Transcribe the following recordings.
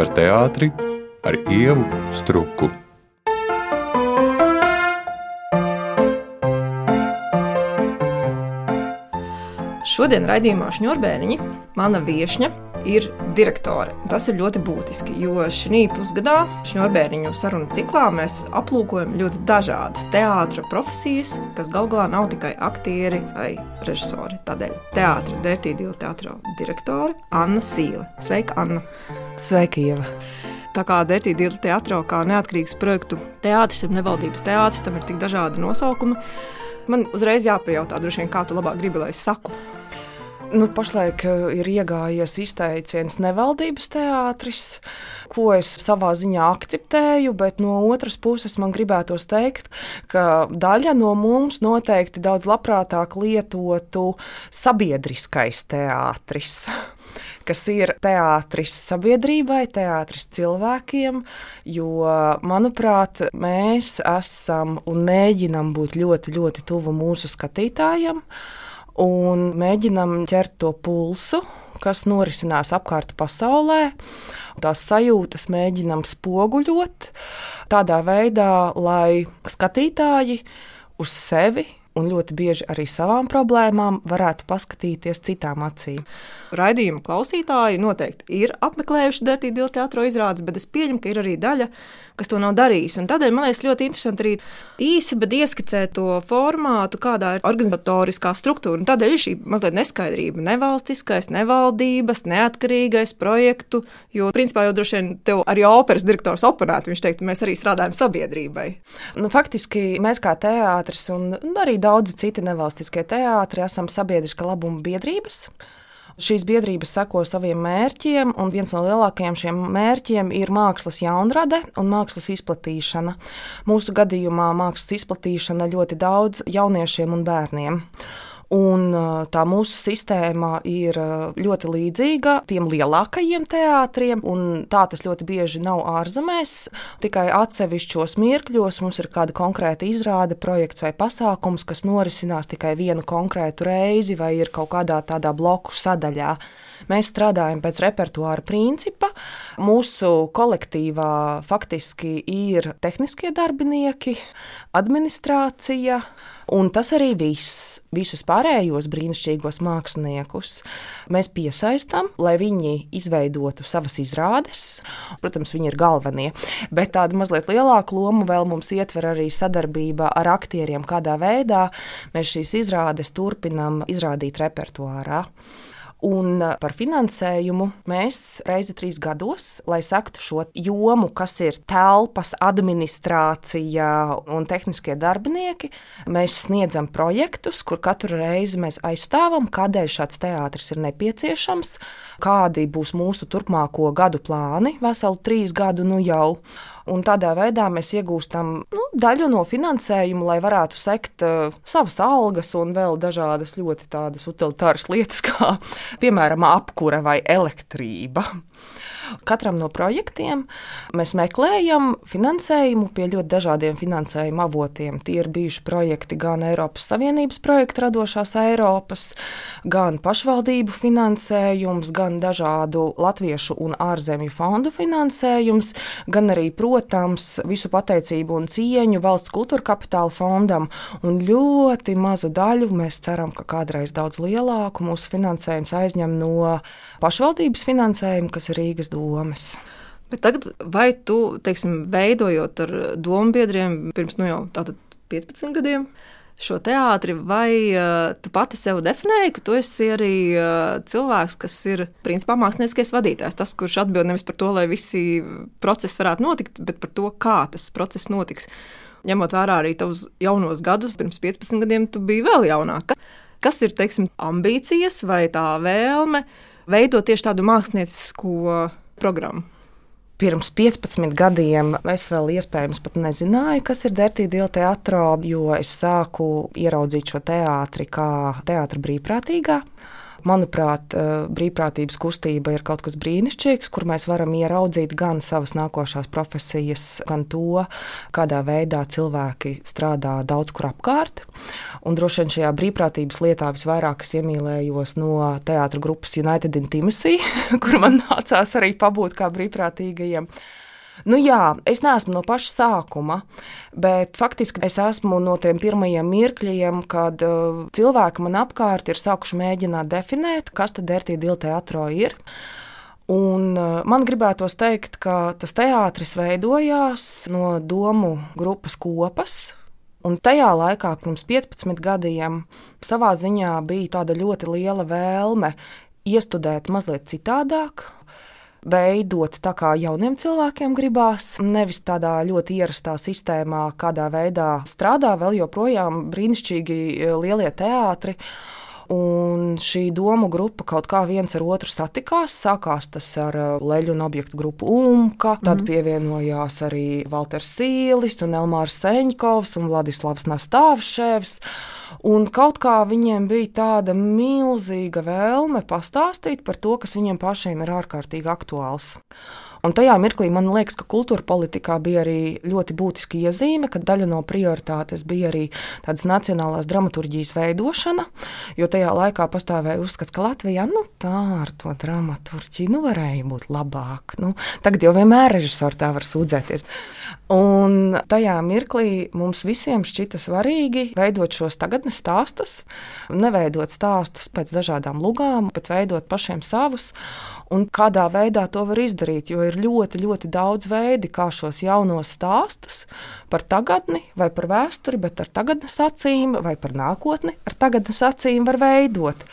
par teātri ar ievu struku. Šodien raidījumā Šņurbēniņa mana viesņa ir direktore. Tas ir ļoti būtiski, jo šī pusgadā Šņurbēniņu sarunu ciklā mēs aplūkojam ļoti dažādas teātras profesijas, kas galu galā nav tikai aktieri vai režisori. Tādēļ teātris Dērtīdīla teātris direktore Anna Sīle. Sveika, Anna! Sveika, Ieva! Tā kā Dērtīdīla teātris kā neatkarīgs projektu teātris ir nevaldības teātris, tam ir tik dažādi nosaukumi. Man uzreiz jāpajautā, vien, kā tu labāk gribi, lai es saku. Nu, pašlaik eh, ir iegājies izteiciens nevaldības teātris, ko es savā ziņā akceptēju, bet no otras puses man gribētos teikt, ka daļa no mums noteikti daudz labprātāk lietotu sabiedriskais teātris kas ir teātris sabiedrībai, teātris cilvēkiem, jo, manuprāt, mēs esam un mēģinam būt ļoti, ļoti tuvu mūsu skatītājiem un mēģinam ķert to pulsu, kas norisinās apkārt pasaulē. Tās sajūtas mēģinam spoguļot tādā veidā, lai skatītāji uz sevi un ļoti bieži arī savām problēmām varētu paskatīties citām acīm. Raidījuma klausītāji noteikti ir apmeklējuši Dārtīdu teātros izrādes, bet es pieņemu, ka ir arī daļa, kas to nav darījis. Un tādēļ man liekas ļoti interesanti arī īsi, bet ieskicēt to formātu, kādā ir organizatoriskā struktūra. Un tādēļ ir šī mazliet neskaidrība. Nevalstiskais, nevaldības, neatkarīgais projektu, jo principā jau droši vien tev arī operas direktors oponētu. Viņš teikt, mēs arī strādājam sabiedrībai. Nu, faktiski mēs kā teātris un arī daudzi citi nevalstiskie teātri esam sabiedriska labuma biedrības. Šīs biedrības seko saviem mērķiem, un viens no lielākajiem šiem mērķiem ir mākslas jaunrade un mākslas izplatīšana. Mūsu gadījumā mākslas izplatīšana ļoti daudz jauniešiem un bērniem. Un tā mūsu sistēma ir ļoti līdzīga tiem lielākajiem teātriem, un tā tas ļoti bieži nav ārzemēs. Tikai atsevišķos mirkļos mums ir kāda konkrēta izrāde, projekts vai pasākums, kas norisinās tikai vienu konkrētu reizi vai ir kaut kādā tādā bloku sadaļā. Mēs strādājam pēc repertuāra principa. Mūsu kolektīvā faktiski ir tehniskie darbinieki, administrācija Un tas arī viss. Visus pārējos brīnišķīgos māksliniekus mēs piesaistām, lai viņi izveidotu savas izrādes. Protams, viņi ir galvenie, bet tāda mazliet lielāka loma vēl mums ietver arī sadarbība ar aktieriem, kādā veidā mēs šīs izrādes turpinām izrādīt repertuārā. Un uh, par finansējumu mēs reizi trīs gados, lai sektu šo jomu, kas ir telpas, administrācija un tehniskie darbinieki, mēs sniedzam projektus, kur katru reizi mēs aizstāvam, kādēļ šāds teātris ir nepieciešams, kādi būs mūsu turpmāko gadu plāni, veselu trīs gadu nu jau. Un tādā veidā mēs iegūstam nu, daļu no finansējuma, lai varētu sekt uh, savas algas un vēl dažādas ļoti tādas utilitāras lietas, kā piemēram apkure vai elektrība. Katram no projektiem mēs meklējam finansējumu pie ļoti dažādiem finansējuma avotiem. Tie ir bijuši projekti gan Eiropas Savienības projekta radošās Eiropas, gan pašvaldību finansējums, gan dažādu latviešu un ārzemju fondu finansējums, gan arī, protams, visu pateicību un cieņu valsts kultūra kapitāla fondam. Un ļoti mazu daļu mēs ceram, ka kādreiz daudz lielāku mūsu finansējums aizņem no pašvaldības finansējuma, kas ir Rīgas domas. Bet tagad, vai tu, teiksim, veidojot ar domu biedriem pirms nu jau 15 gadiem, šo teātri, vai uh, tu pati sev definēji, ka tu esi arī uh, cilvēks, kas ir principā mākslinieckais vadītājs. Tas, kurš atbild nevis par to, lai visi procesi varētu notikt, bet par to, kā tas process notiks. Ņemot vērā arī tavus jaunos gadus, pirms 15 gadiem tu biji vēl jaunāka. Kas ir teiksim, ambīcijas vai tā vēlme veidot tieši tādu māksliniecisko programmu? Pirms 15 gadiem es vēl iespējams pat nezināju, kas ir Dārtīdīla teātris, jo es sāku ieraudzīt šo teātri kā teātris brīvprātīgā. Manuprāt, eh, brīvprātības kustība ir kaut kas brīnišķīgs, kur mēs varam ieraudzīt gan savas nākošās profesijas, gan to, kādā veidā cilvēki strādā daudz kur apkārt. Un droši vien šajā brīvprātības lietā visvairāk es iemīlējos no teātras grupas United Intimacy, kur man nācās arī pabūt kā brīvprātīgajiem. Nu, jā, es neesmu no paša sākuma, bet faktiski es esmu no tiem pirmajiem mirkļiem, kad uh, cilvēki man apkārt ir sākuši mēģināt definēt, kas tad ir tie divi teātro ir. Un uh, man gribētos teikt, ka tas teātris veidojās no domu grupas kopas, Un tajā laikā, pirms 15 gadiem, savā ziņā bija tāda ļoti liela vēlme iestudēt mazliet citādāk, veidot tā, kā jauniem cilvēkiem gribās, nevis tādā ļoti ierastā sistēmā, kādā veidā strādā vēl joprojām brīnišķīgi lielie teātri. Un šī domu grupa kaut kā viens ar otru satikās. Sākās tas ar uh, leļu un objektu grupu UMKA, tad mm. pievienojās arī Valters Sīlis, un Elmārs Seņkovs un Vladislavs Nastāvševs. Un kaut kā viņiem bija tāda milzīga vēlme pastāstīt par to, kas viņiem pašiem ir ārkārtīgi aktuāls. Un tajā mirklī man liekas, ka kultūra politikā bija arī ļoti būtiska iezīme, ka daļa no prioritātes bija arī tādas nacionālās dramaturgijas veidošana, jo tajā laikā pastāvēja uzskats, ka Latvijā nu, tā ar to dramaturģiju nu, varēja būt labāk. Nu, tagad jau vienmēr režisori tā var sūdzēties. Un tajā mirklī mums visiem šķita svarīgi veidot šos tagadnes stāstus, neveidot stāstus pēc dažādām lugām, bet veidot pašiem savus un kādā veidā to var izdarīt. Jo ir ļoti, ļoti daudz veidi, kā šos jaunos stāstus par tagadni vai par vēsturi, bet ar tagadnes acīm vai par nākotni ar tagadnes acīm var veidot.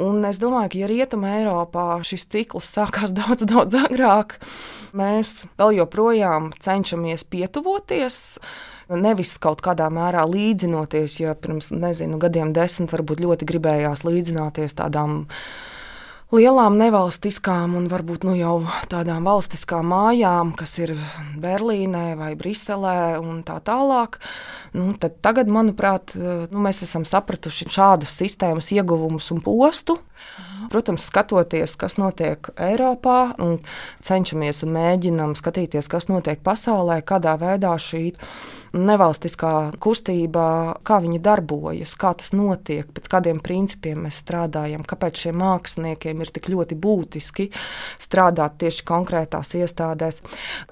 Un es domāju, ka, ja Rietumē Eiropā šis cikls sākās daudz, daudz agrāk, mēs vēl joprojām cenšamies pietuvoties. Nevis kaut kādā mērā līdzinoties, ja pirms nezinu, gadiem desmit varbūt ļoti gribējās līdzināties tādām lielām nevalstiskām un varbūt nu, jau tādām valstiskām mājām, kas ir Berlīnē vai Briselē un tā tālāk. Nu, tagad, manuprāt, nu, mēs esam sapratuši šādas sistēmas ieguvumus un postu. Protams, skatoties, kas notiek Eiropā, un cenšamies un mēģinam skatīties, kas notiek pasaulē, kādā veidā šī nevalstiskā kustība, kā viņa darbojas, kā tas notiek, pēc kādiem principiem mēs strādājam, kāpēc šiem māksliniekiem ir tik ļoti būtiski strādāt tieši konkrētās iestādēs.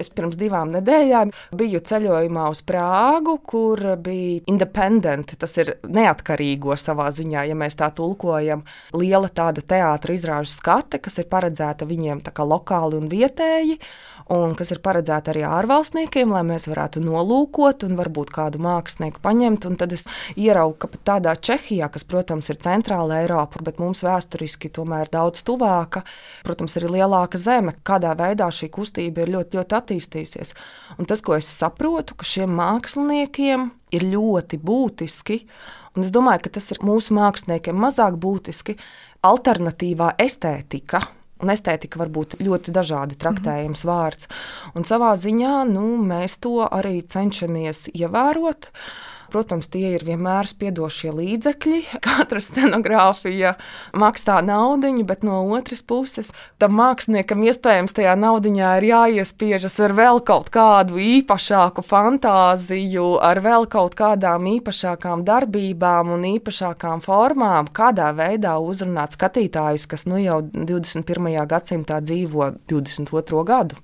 Es pirms divām nedēļām biju ceļojumā uz Prāgu, kur bija independenti, tas ir neatkarīgo savā ziņā, ja mēs tā tulkojam, liela tāda teātra izrāžu skate, kas ir paredzēta viņiem lokāli un vietēji un kas ir paredzēta arī ārvalstniekiem, lai mēs varētu nolūkot un varbūt kādu mākslinieku paņemt. Un tad es ieraugu, ka pat tādā Čehijā, kas, protams, ir centrāla Eiropa, bet mums vēsturiski tomēr daudz tuvāka, protams, ir lielāka zeme, kādā veidā šī kustība ir ļoti, ļoti attīstījusies. Un tas, ko es saprotu, ka šiem māksliniekiem ir ļoti būtiski. Un es domāju, ka tas ir mūsu māksliniekiem mazāk būtiski. Alternatīvā estētika, Un estētika var būt ļoti dažādi traktējams mm -hmm. vārds. Un savā ziņā nu, mēs to arī cenšamies ievērot. Protams, tie ir vienmēr spiedošie līdzekļi. Katra scenogrāfija maksā naudu, bet no otras puses tam māksliniekam iespējams tajā naudā ir jāiespiežas ar vēl kaut kādu īpašāku fantāziju, ar vēl kaut kādām īpašākām darbībām un īpašākām formām, kādā veidā uzrunāt skatītājus, kas nu jau 21. gadsimtā dzīvo 22. gadu.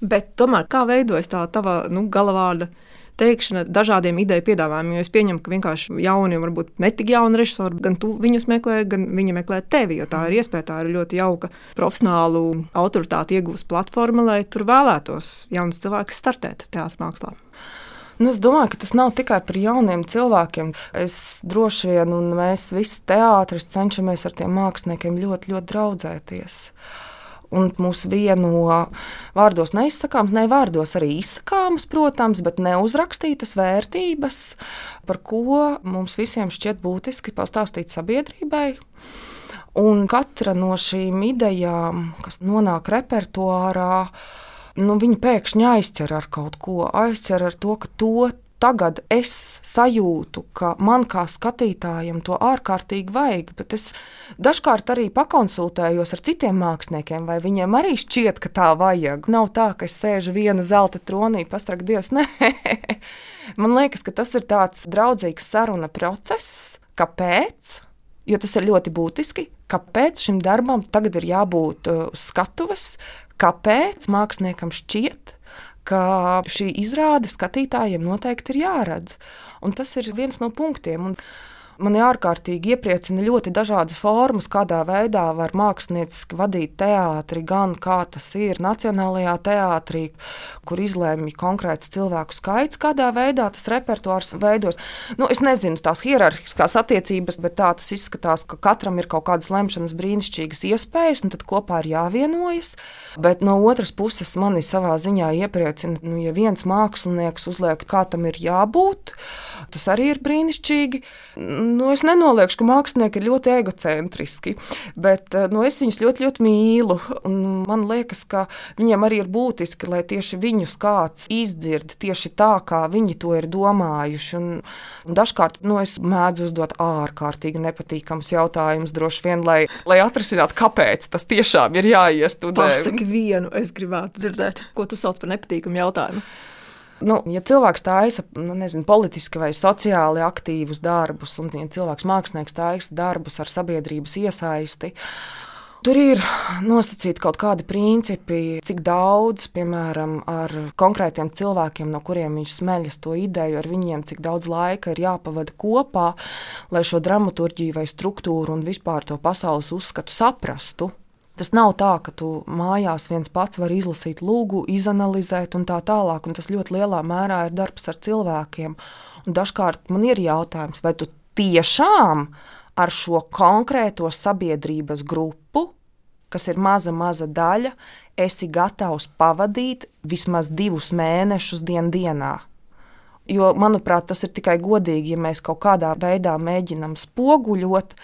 Bet tomēr kā veidojas tā tava nu, galavārda? Teikšana dažādiem ideju piedāvājumiem. Jo es pieņemu, ka vienkārši jauni, varbūt ne tik jauni režisori, gan tu viņus meklē, gan viņi meklē tevi. Jo tā ir iespēja, tā ir ļoti jauka profesionālu autoritāti iegūst platforma, lai tur vēlētos jauns cilvēks startēt teātrī mākslā. Nu, es domāju, ka tas nav tikai par jauniem cilvēkiem. Es droši vien, un mēs visi teātris cenšamies ar tiem māksliniekiem ļoti, ļoti draudzēties un mūs vieno vārdos neizsakāms, ne vārdos arī izsakāmas, protams, bet neuzrakstītas vērtības, par ko mums visiem šķiet būtiski pastāstīt sabiedrībai. Un katra no šīm idejām, kas nonāk repertuārā, nu, viņa pēkšņi aizķer ar kaut ko, aizķer ar to, ka to tagad es sajūtu, ka man kā skatītājam to ārkārtīgi vajag, bet es dažkārt arī pakonsultējos ar citiem māksliniekiem, vai viņiem arī šķiet, ka tā vajag. Nav tā, ka es sēžu viena zelta tronī, pastrāk Dievs. Nē, man liekas, ka tas ir tāds draudzīgs saruna process. Kāpēc? Jo tas ir ļoti būtiski. Kāpēc šim darbam tagad ir jābūt uh, uz skatuves? Kāpēc māksliniekam šķiet, ka šī izrāde skatītājiem noteikti ir jāredz. Un tas ir viens no punktiem. Un Mani ārkārtīgi iepriecina ļoti dažādas formas, kādā veidā var mākslinieciski vadīt teātri, gan kā tas ir Nacionālajā teātrī, kur izlēma konkrēts cilvēku skaits, kādā veidā tas repertuārs veidos. Nu, es nezinu tās hierarhiskās attiecības, bet tā tas izskatās, ka katram ir kaut kādas lemšanas brīnišķīgas iespējas, un tad kopā ir jāvienojas. Bet no otras puses, mani savā ziņā iepriecina, nu, ja viens mākslinieks uzliek, kā tam ir jābūt, tas arī ir brīnišķīgi nu, es nenoliekšu, ka mākslinieki ir ļoti egocentriski, bet eh, nu, es viņus ļoti, ļoti mīlu. Man liekas, ka viņiem arī ir būtiski, lai tieši viņus kāds izdzird tieši tā, kā viņi to ir domājuši. Un, un dažkārt nu, es mēdzu uzdot ārkārtīgi nepatīkams jautājumus, droši vien, lai, lai atrisinātu, kāpēc tas tiešām ir jāiestudē. Pasaki vienu, es gribētu dzirdēt, ko tu sauc par nepatīkamu jautājumu. Nu, ja cilvēks taisa nu, nezinu, politiski vai sociāli aktīvus darbus, un ja cilvēks mākslinieks taisa darbus ar sabiedrības iesaisti, Tur ir nosacīti kaut kādi principi, cik daudz, piemēram, ar konkrētiem cilvēkiem, no kuriem viņš smeļas to ideju, ar viņiem, cik daudz laika ir jāpavada kopā, lai šo dramaturgiju vai struktūru un vispār to pasaules uzskatu saprastu. Tas nav tā, ka tu mājās viens pats vari izlasīt lūgu, izanalizēt un tā tālāk. Un tas ļoti lielā mērā ir darbs ar cilvēkiem. Un dažkārt man ir jautājums, vai tu tiešām ar šo konkrēto sabiedrības grupu, kas ir maza, maza daļa, esi gatavs pavadīt vismaz divus mēnešus dien dienā. Jo, manuprāt, tas ir tikai godīgi, ja mēs kaut kādā veidā mēģinām spoguļot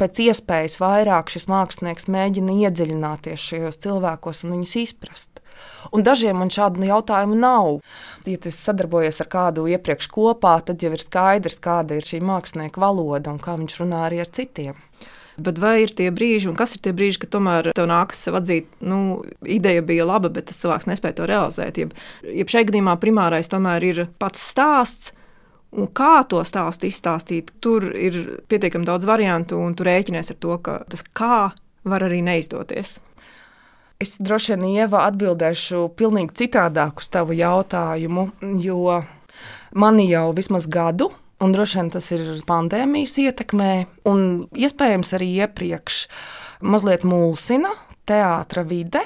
pēc iespējas vairāk šis mākslinieks mēģina iedziļināties šajos cilvēkos un viņus izprast. Un dažiem man šādu jautājumu nav. Ja tu sadarbojies ar kādu iepriekš kopā, tad jau ir skaidrs, kāda ir šī mākslinieka valoda un kā viņš runā arī ar citiem. Bet vai ir tie brīži, un kas ir tie brīži, kad tomēr tev nākas sev atzīt, nu, ideja bija laba, bet tas cilvēks nespēja to realizēt? Jeb, jeb šajā gadījumā primārais tomēr ir pats stāsts, Un kā to stāstu izstāstīt, tur ir pietiekami daudz variantu, un tu rēķinies ar to, ka tas kā var arī neizdoties. Es droši vien Ieva atbildēšu pavisam citādāk uz tavu jautājumu, jo mani jau vismaz gadu, un droši vien tas ir pandēmijas ietekmē, un iespējams arī iepriekš mazliet mulsina teātra vide,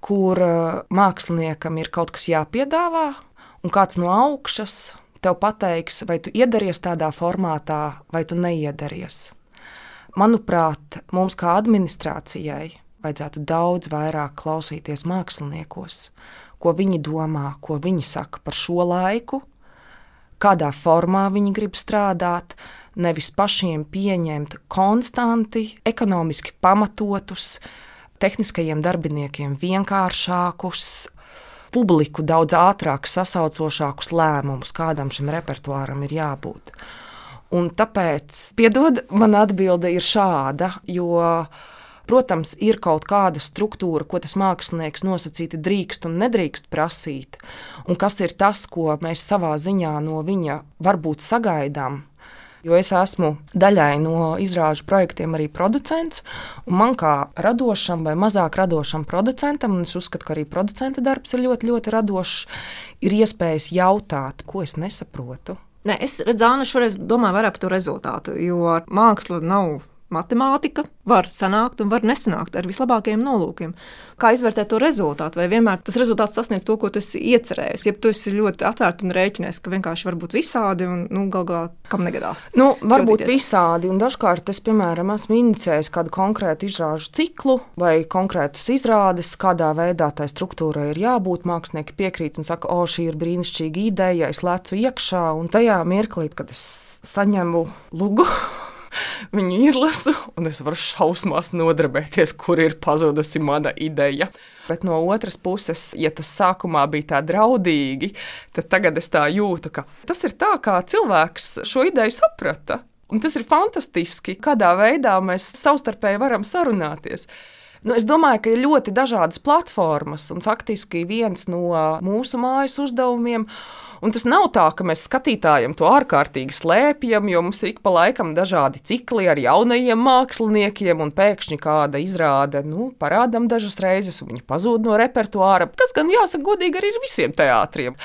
kur uh, māksliniekam ir kaut kas jāpiedāvā, un kāds no augšas tev pateiks, vai tu iedaries tādā formātā, vai tu neiedaries. Manuprāt, mums kā administrācijai vajadzētu daudz vairāk klausīties māksliniekos, ko viņi domā, ko viņi saka par šo laiku, kādā formā viņi grib strādāt, nevis pašiem pieņemt konstanti, ekonomiski pamatotus, tehniskajiem darbiniekiem vienkāršākus, publiku daudz ātrāk sasaucošākus lēmumus, kādam šim repertuāram ir jābūt. Un tāpēc, piedod, man atbilde ir šāda, jo, protams, ir kaut kāda struktūra, ko tas mākslinieks nosacīti drīkst un nedrīkst prasīt, un kas ir tas, ko mēs savā ziņā no viņa varbūt sagaidām jo es esmu daļai no izrāžu projektiem arī producents. Man kā radošam vai mazāk radošam producentam, un es uzskatu, ka arī producenta darbs ir ļoti, ļoti radošs, ir iespējas jautāt, ko es nesaprotu. Nē, es redzu, Anna, šoreiz domāju vairāk par to rezultātu, jo māksla nav matemātika var sanākt un var nesanākt ar vislabākajiem nolūkiem. Kā izvērtēt to rezultātu? Vai vienmēr tas rezultāts sasniedz to, ko tu esi iecerējis? Ja tu esi ļoti atvērts un rēķinies, ka vienkārši var būt visādi un nu, gal galā kam negadās. Nu, varbūt visādi, un dažkārt es, piemēram, esmu inicijējis kādu konkrētu izrāžu ciklu vai konkrētus izrādes, kādā veidā tai struktūrai ir jābūt. Mākslinieki piekrīt un saka, o, šī ir brīnišķīga ideja, es lecu iekšā, un tajā mirklī, kad es saņemu lugu Viņu izlasu, un es varu šausmās nodarbēties, kur ir pazudusi mana ideja. Bet no otras puses, ja tas sākumā bija tā draudīgi, tad tagad es tā jūtu, ka tas ir tā, kā cilvēks šo ideju saprata. Un tas ir fantastiski, kādā veidā mēs savstarpēji varam sarunāties. Nu, es domāju, ka ir ļoti dažādas platformas, un faktiski viens no mūsu mājas uzdevumiem. Un tas nav tā, ka mēs skatītājiem to ārkārtīgi slēpjam, jo mums ir ik pa laikam dažādi cikli ar jaunajiem māksliniekiem, un pēkšņi kāda izrāde nu, parādām dažas reizes, un viņi pazūd no repertuāra. Tas gan jāsaka godīgi arī ir visiem teātriem.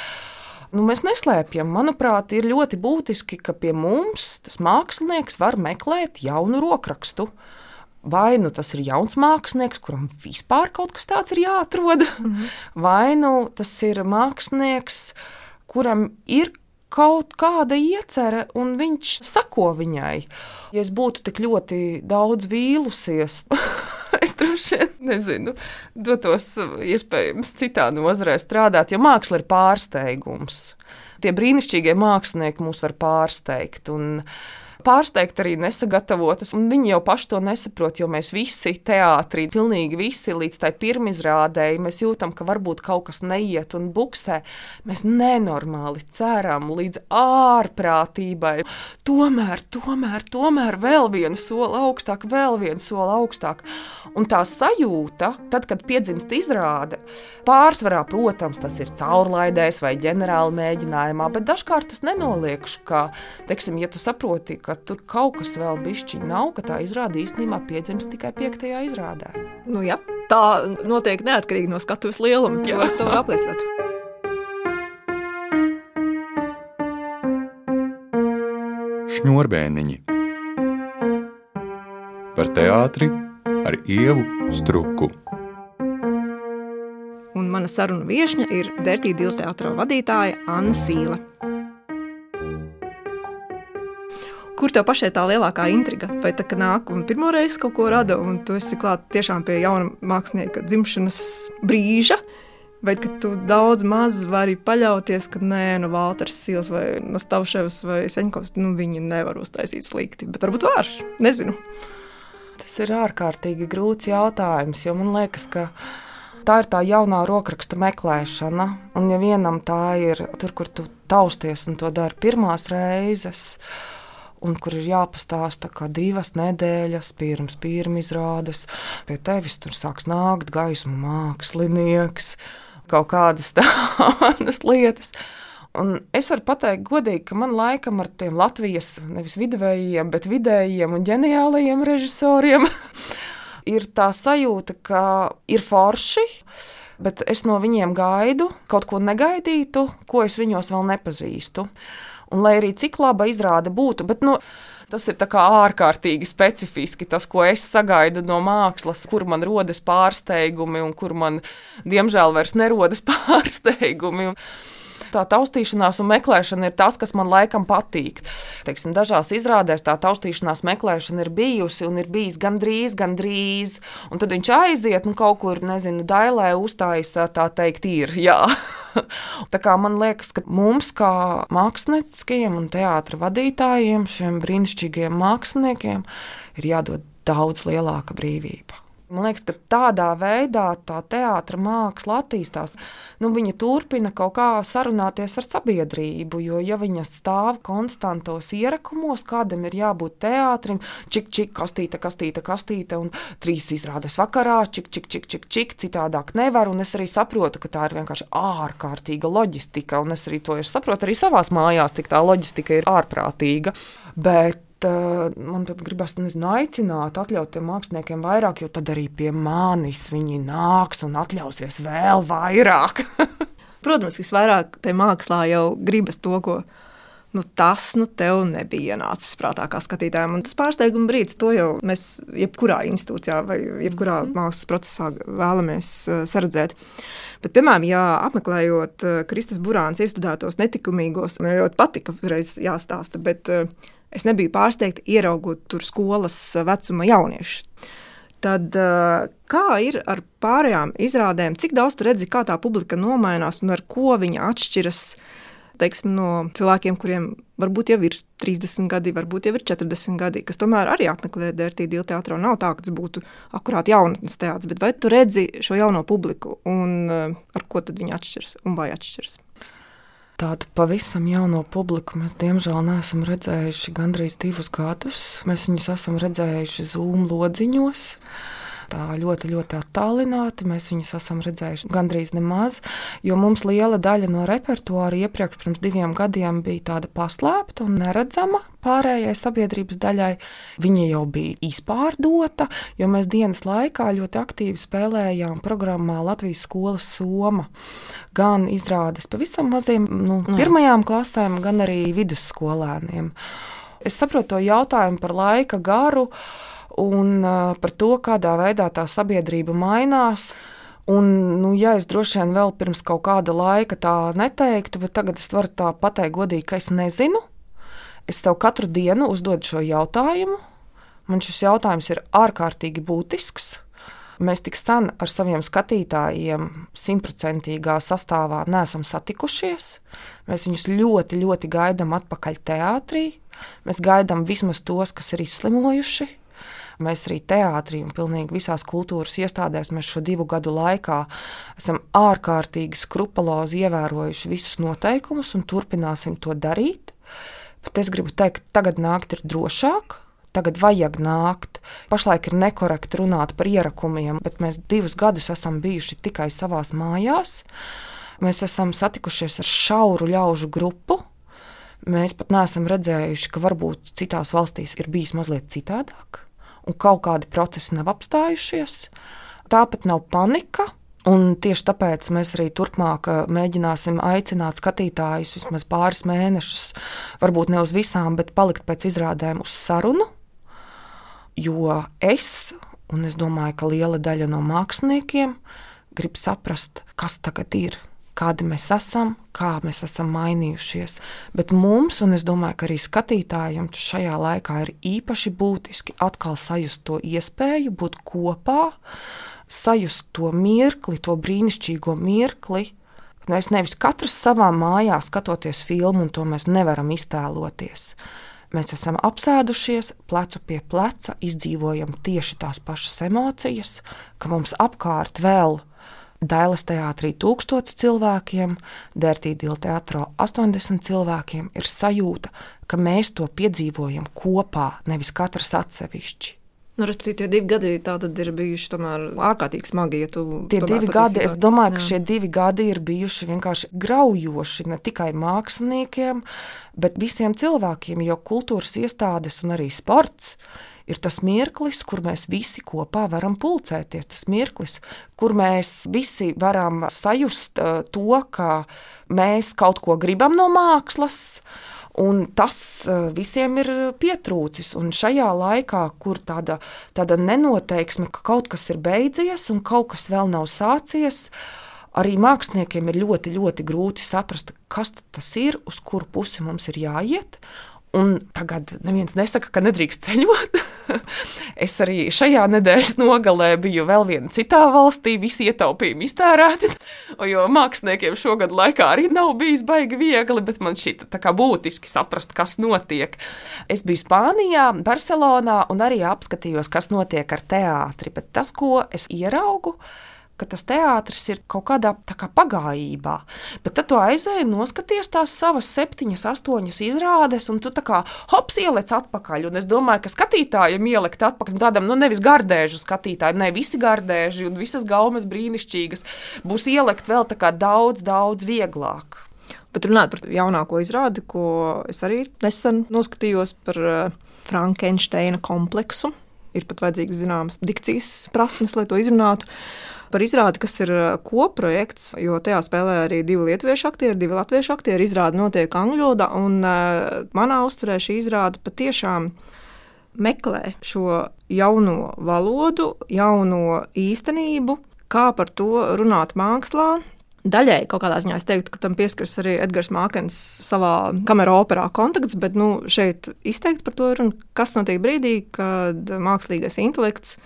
Nu, mēs neslēpjam. Manuprāt, ir ļoti būtiski, ka pie mums tas mākslinieks var meklēt jaunu rokrakstu. Vai nu tas ir jauns mākslinieks, kuram vispār kaut kas tāds ir jāatrod, mm -hmm. vai nu tas ir mākslinieks, kuram ir kaut kāda iecerē, un viņš sako viņai. Ja es būtu tik ļoti daudz vīlusies, es droši vien nezinu, dotos iespējams citā nozarē strādāt, jo māksla ir pārsteigums. Tie brīnišķīgie mākslinieki mūs var pārsteigt. Un, pārsteigt arī nesagatavotas. Viņi jau paši to nesaprot, jo mēs visi teātrī, pilnīgi visi līdz tai pirmizrādēji, mēs jūtam, ka varbūt kaut kas neiet un buksē. Mēs nenormāli ceram līdz ārprātībai. Tomēr, tomēr, tomēr vēl vienu soli augstāk, vēl vienu soli augstāk. Un tā sajūta, tad, kad piedzimst izrāde, pārsvarā, protams, tas ir caurlaidēs vai ģenerāla mēģinājumā, bet dažkārt tas nenoliekšu, ka, teiksim, ja tu saproti, ka tur kaut kas vēl bišķi nav, ka tā izrāde īstenībā piedzimst tikai piektajā izrādē. Nu, jā, tā notiek neatkarīgi no skatuves lieluma, to es tev apliecinātu. Šņurbēniņi par teātri ar ievu struku. Un mana saruna viesne ir Dertī Dilteātra vadītāja Anna Sīla. Kur tev pašai tā lielākā intriga? Vai tā, ka nāk un pirmo reizi kaut ko rada, un tu esi klāt tiešām pie jauna mākslinieka dzimšanas brīža, vai tu daudz maz vari paļauties, ka nē, no Valters Sils vai no Stavševs vai Seņkovs, nu viņi nevar uztaisīt slikti, bet varbūt var, nezinu. Tas ir ārkārtīgi grūts jautājums, jo man liekas, ka tā ir tā jaunā rokraksta meklēšana. Un, ja vienam tā ir tur, kur tu tausties un to dari pirmās reizes, un kur ir jāpastāsta, ka divas nedēļas pirms pirmizrādes pie tevis tur sāks nākt gaismu mākslinieks, kaut kādas tādas lietas. Un es varu pateikt, godīgi, ka man laikam ar tiem Latvijas nevis vidējiem, bet vidējiem un ģeniālajiem režisoriem ir tā sajūta, ka ir forši. Bet es no viņiem gaidu kaut ko negaidītu, ko es viņos vēl nepazīstu. Un lai arī cik laba izrāde būtu, bet nu, tas ir ārkārtīgi specifiski. Tas, ko es sagaidu no mākslas, kur man rodas pārsteigumi un kur man, diemžēl, vairs nerodas pārsteigumi tā taustīšanās un meklēšana ir tas, kas man laikam patīk. Teiksim, dažās izrādēs tā taustīšanās meklēšana ir bijusi un ir bijis gandrīz, gandrīz. Un tad viņš aiziet un kaut kur, nezinu, dailē uzstājas tā teikt, ir. Tā kā man liekas, ka mums, kā māksliniekiem un teātra vadītājiem, šiem brīnišķīgiem māksliniekiem, ir jādod daudz lielāka brīvība. Man liekas, ka tādā veidā tā teātris māksla attīstās. Nu, viņa turpina kaut kā sarunāties ar sabiedrību, jo, ja viņa stāv konstantos ierakumos, kādam ir jābūt teātrim, čik, čik, kastīte, kastīte, kastīte, un trīs izrādes vakarā, čik, čik, čik, čik, čik citādāk nevar. Un es arī saprotu, ka tā ir vienkārši ārkārtīga loģistika, un es arī to saprotu arī savās mājās, cik tā loģistika ir ārprātīga. Bet man pat gribas nezinu, aicināt, atļaut tiem māksliniekiem vairāk, jo tad arī pie manis viņi nāks un atļausies vēl vairāk. Protams, visvairāk tajā mākslā jau gribas to, ko nu, tas nu, tev nebija ienācis prātā kā skatītājiem. Un tas pārsteiguma brīdis, to jau mēs jebkurā institūcijā vai jebkurā mm. mākslas procesā vēlamies saredzēt. Bet, piemēram, ja apmeklējot Kristus Burāns iestudētos netikumīgos, man ļoti patika, uzreiz jāstāsta, bet Es nebiju pārsteigta ieraugot tur skolas vecuma jauniešus. Tad kā ir ar pārējām izrādēm? Cik daudz tu redzi, kā tā publika nomainās un ar ko viņa atšķiras? teiksim, no cilvēkiem, kuriem varbūt jau ir 30 gadi, varbūt jau ir 40 gadi, kas tomēr arī apmeklē ielu teātru. Nav tā, ka tas būtu akurāt jaunatnes teātris, bet vai tu redzi šo jauno publiku un uh, ar ko tad viņi atšķiras un vai atšķiras? Tādu pavisam jauno publiku mēs diemžēl neesam redzējuši gandrīz divus gadus. Mēs viņus esam redzējuši Zoom lodziņos tā ļoti, ļoti attālināti. Mēs viņus esam redzējuši gandrīz nemaz, jo mums liela daļa no repertuāra iepriekš pirms diviem gadiem bija tāda paslēpta un neredzama pārējai sabiedrības daļai. Viņa jau bija izpārdota, jo mēs dienas laikā ļoti aktīvi spēlējām programmā Latvijas skolas Soma. Gan izrādes pavisam maziem, nu, pirmajām klasēm, gan arī vidusskolēniem. Es saprotu to jautājumu par laika garu un par to, kādā veidā tā sabiedrība mainās. Un, nu, ja es droši vien vēl pirms kaut kāda laika tā neteiktu, bet tagad es varu tā pateikt godīgi, ka es nezinu. Es tev katru dienu uzdodu šo jautājumu. Man šis jautājums ir ārkārtīgi būtisks. Mēs tik sen ar saviem skatītājiem simtprocentīgā sastāvā neesam satikušies. Mēs viņus ļoti, ļoti gaidām atpakaļ teātrī. Mēs gaidām vismaz tos, kas ir izslimojuši, Mēs arī teātrī un pilnīgi visās kultūras iestādēs šo divu gadu laikā esam ārkārtīgi skrupulozi ievērojuši visus noteikumus un turpināsim to darīt. Bet es gribu teikt, ka tagad nākt ir drošāk. Tagad vajag nākt. Pašlaik ir nekorekti runāt par ierakumiem, bet mēs divus gadus esam bijuši tikai savā mājās. Mēs esam satikušies ar šauru ļaužu grupu, Mēs pat neesam redzējuši, ka varbūt citās valstīs ir bijis mazliet citādāk un kaut kādi procesi nav apstājušies. Tāpat nav panika. Un tieši tāpēc mēs arī turpmāk eh, mēģināsim aicināt skatītājus vismaz pāris mēnešus, varbūt ne uz visām, bet palikt pēc izrādēm uz sarunu. Jo es, un es domāju, ka liela daļa no māksliniekiem grib saprast, kas tagad ir kādi mēs esam, kā mēs esam mainījušies. Bet mums, un es domāju, ka arī skatītājiem šajā laikā ir īpaši būtiski atkal sajust to iespēju būt kopā, sajust to mirkli, to brīnišķīgo mirkli. Mēs nevis katrs savā mājā skatoties filmu, un to mēs nevaram iztēloties. Mēs esam apsēdušies, plecu pie pleca, izdzīvojam tieši tās pašas emocijas, ka mums apkārt vēl ir Dailas teātrī tūkstots cilvēkiem, Dērtīdīla teātrā 80 cilvēkiem ir sajūta, ka mēs to piedzīvojam kopā, nevis katrs atsevišķi. Nu, Respektīvi, tie divi gadi ir bijuši ārkārtīgi smagi. Ja tie divi gadi, es domāju, ka jā. šie divi gadi ir bijuši vienkārši graujoši ne tikai māksliniekiem, bet visiem cilvēkiem, jo kultūras iestādes un arī sports ir tas mirklis, kur mēs visi kopā varam pulcēties. Tas mirklis, kur mēs visi varam sajust uh, to, ka mēs kaut ko gribam no mākslas. Un tas uh, visiem ir pietrūcis. Un šajā laikā, kur tāda, tāda nenoteiksme, ka kaut kas ir beidzies un kaut kas vēl nav sācies, arī māksliniekiem ir ļoti, ļoti grūti saprast, kas tas ir, uz kuru pusi mums ir jāiet. Un tagad neviens nesaka, ka nedrīkst ceļot. es arī šajā nedēļas nogalē biju vēl vienā citā valstī, visi ietaupījumi iztērēti. Jo māksliniekiem šogad laikā arī nav bijis baigi viegli, bet man šī tā kā būtiski saprast, kas notiek. Es biju Spānijā, Barcelonā un arī apskatījos, kas notiek ar teātri. Bet tas, ko es ieraugu, ir ka tas teātris ir kaut kādā kā pagājībā. Bet tad tu aizēji noskaties tās savas septiņas, astoņas izrādes, un tu tā kā hops ieliec atpakaļ. Un es domāju, ka skatītājiem ielikt atpakaļ, nu, tādam nu, nevis gardēžu skatītājiem, ne visi gardēži un visas gaumas brīnišķīgas, būs ielikt vēl daudz, daudz vieglāk. Bet runājot par jaunāko izrādi, ko es arī nesen noskatījos par uh, Frankensteina kompleksu, ir pat vajadzīgas zināmas dikcijas prasmes, lai to izrunātu par izrādi, kas ir uh, koprojekts, jo tajā spēlē arī divi lietuviešu aktieri, divi latviešu aktieri. Izrāde notiek angļu valodā, un uh, manā uztverē šī izrāde patiešām meklē šo jauno valodu, jauno īstenību, kā par to runāt mākslā. Daļai kaut kādā ziņā es teiktu, ka tam pieskaras arī Edgars Mākens savā kamerā operā kontakts, bet nu, šeit izteikti par to ir un kas notiek brīdī, kad mākslīgais intelekts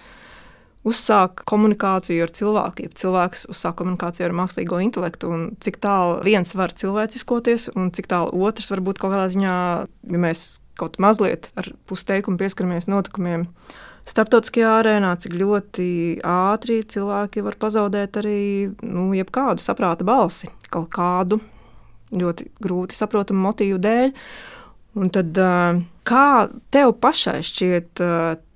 uzsāk komunikāciju ar cilvēku, ja cilvēks uzsāk komunikāciju ar mākslīgo intelektu, un cik tālu viens var cilvēciskoties, un cik tālu otrs var būt kaut kādā ziņā, ja mēs kaut mazliet ar pusteikumu pieskaramies notikumiem. Starptautiskajā arēnā, cik ļoti ātri cilvēki var pazaudēt arī nu, jebkādu saprāta balsi, kaut kādu ļoti grūti saprotamu motīvu dēļ. Un tad, kā tev pašai šķiet,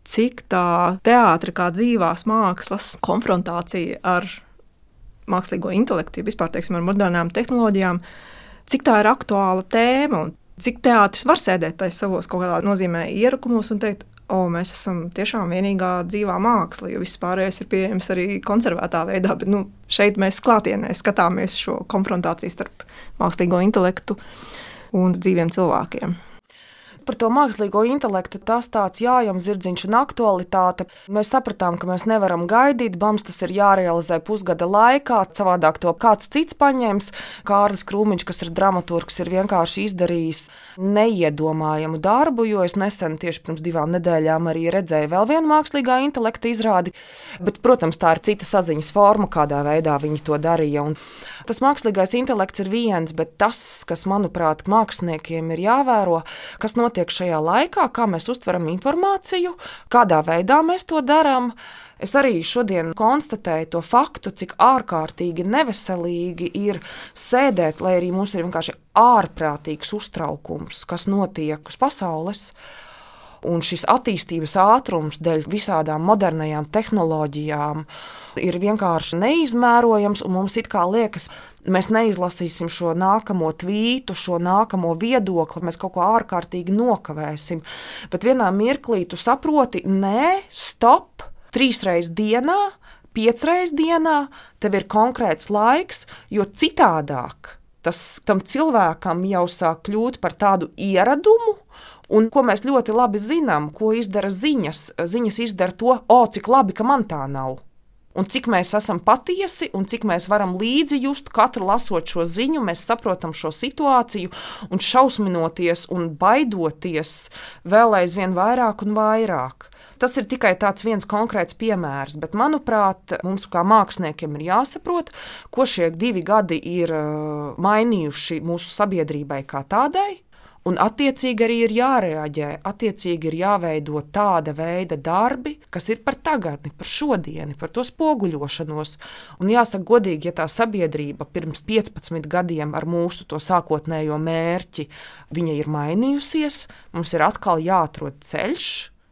cik tā teātris, kā dzīvās mākslas konfrontācija ar mākslīgo intelektu, vispār teiksim, ar modernām tehnoloģijām, cik tā ir aktuāla tēma un cik teātris var sēdēt tajā savos kaut kādā nozīmē ierakumos un teikt, o, mēs esam tiešām vienīgā dzīvā māksla, jo viss pārējais ir pieejams arī konservētā veidā. Bet nu, šeit mēs klātienē skatāmies šo konfrontāciju starp mākslīgo intelektu un dzīviem cilvēkiem par to mākslīgo intelektu, tas tāds jājams zirdziņš un aktualitāte. Mēs sapratām, ka mēs nevaram gaidīt, bams tas ir jārealizē pusgada laikā, savādāk to kāds cits paņems. Kārlis Krūmiņš, kas ir dramaturgs, ir vienkārši izdarījis neiedomājamu darbu, jo es nesen tieši pirms divām nedēļām arī redzēju vēl vienu mākslīgā intelekta izrādi. Bet, protams, tā ir cita saziņas forma, kādā veidā viņi to darīja. Un tas mākslīgais intelekts ir viens, bet tas, kas, manuprāt, māksliniekiem ir jāvēro, kas notiek notiek šajā laikā, kā mēs uztveram informāciju, kādā veidā mēs to darām. Es arī šodien konstatēju to faktu, cik ārkārtīgi neveselīgi ir sēdēt, lai arī mums ir vienkārši ārprātīgs uztraukums, kas notiek uz pasaules. Un šis attīstības ātrums dēļ visādām modernajām tehnoloģijām ir vienkārši neizmērojams, un mums it kā liekas, mēs neizlasīsim šo nākamo tvītu, šo nākamo viedokli, mēs kaut ko ārkārtīgi nokavēsim. Bet vienā mirklī tu saproti, nē, stop, trīs reizes dienā, piecreiz dienā, tev ir konkrēts laiks, jo citādāk tas tam cilvēkam jau sāk kļūt par tādu ieradumu, Un ko mēs ļoti labi zinām, ko izdara ziņas. Ziņas izdara to, o, cik labi, ka man tā nav. Un cik mēs esam patiesi, un cik mēs varam līdzi just katru lasot šo ziņu, mēs saprotam šo situāciju, un šausminoties un baidoties vēl aizvien vairāk un vairāk. Tas ir tikai viens konkrēts piemērs, bet manuprāt, mums kā māksliniekiem ir jāsaprot, ko šie divi gadi ir uh, mainījuši mūsu sabiedrībai kā tādai Un attiecīgi arī ir jārēģē, attiecīgi ir jāveido tāda veida darbi, kas ir par tagadni, par šodienu, par to spoguļošanos. Un jāsaka, godīgi, ja tā sabiedrība pirms 15 gadiem ar mūsu sākotnējo mērķi ir mainījusies, mums ir atkal jāatrod ceļš,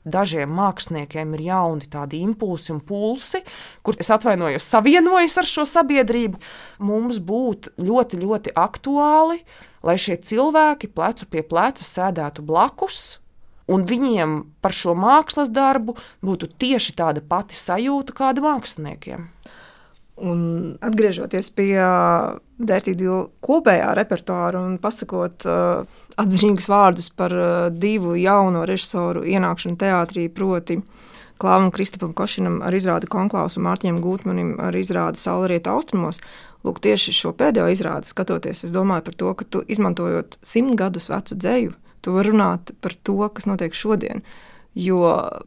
dažiem māksliniekiem ir jauni tādi impulsi un pulsi, kur es atvainojos, savienojas ar šo sabiedrību. Mums būtu ļoti, ļoti aktuāli lai šie cilvēki plecu pie pleca sēdētu blakus, un viņiem par šo mākslas darbu būtu tieši tāda pati sajūta kāda māksliniekiem. Un atgriežoties pie Dārtīdīla kopējā repertuāra un pasakot uh, atzinīgus vārdus par uh, divu jauno režisoru ienākšanu teātrī, proti, Klāvam Kristapam Košinam ar izrādi Konklāvs un Mārķiem Gūtmanim ar izrādi Saulrieta austrumos, Lūk, tieši šo pēdējo izrādi skatoties, es domāju par to, ka tu izmantojot simt gadus vecu dzēju, tu vari runāt par to, kas notiek šodien. Jo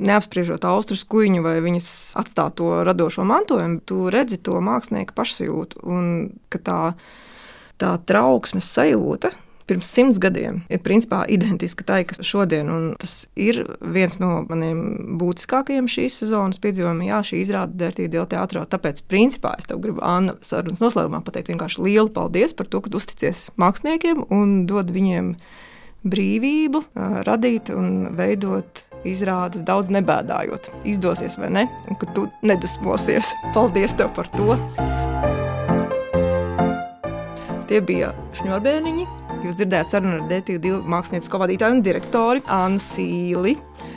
neapspriežot austrus kuģiņu vai viņas atstāto radošo mantojumu, tu redzi to mākslinieka pašsajūtu un ka tā, tā trauksmes sajūta, pirms simts gadiem ir principā identiska tai, kas šodien. Un tas ir viens no maniem būtiskākajiem šīs sezonas piedzīvojumiem. Jā, šī izrāda dertīga dēļ teātrā. Tāpēc, principā, es tev gribu Anna sarunas noslēgumā pateikt vienkārši lielu paldies par to, ka uzticies māksliniekiem un dod viņiem brīvību, radīt un veidot izrādes daudz nebēdājot. Izdosies vai ne, un ka tu nedusmosies. Paldies tev par to! Tie bija šņurbēniņi, Jūs dzirdējāt sarunu ar detektīvu māksliniecisko vadītāju un direktori Annu Sīli.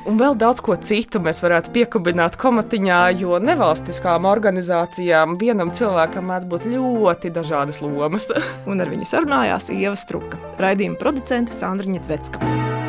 Un vēl daudz ko citu mēs varētu piekabināt komatiņā, jo nevalstiskām organizācijām vienam cilvēkam mēdz būt ļoti dažādas lomas. un ar viņu sarunājās Ieva Struka, raidījuma producente Sandra Ņetsvetska.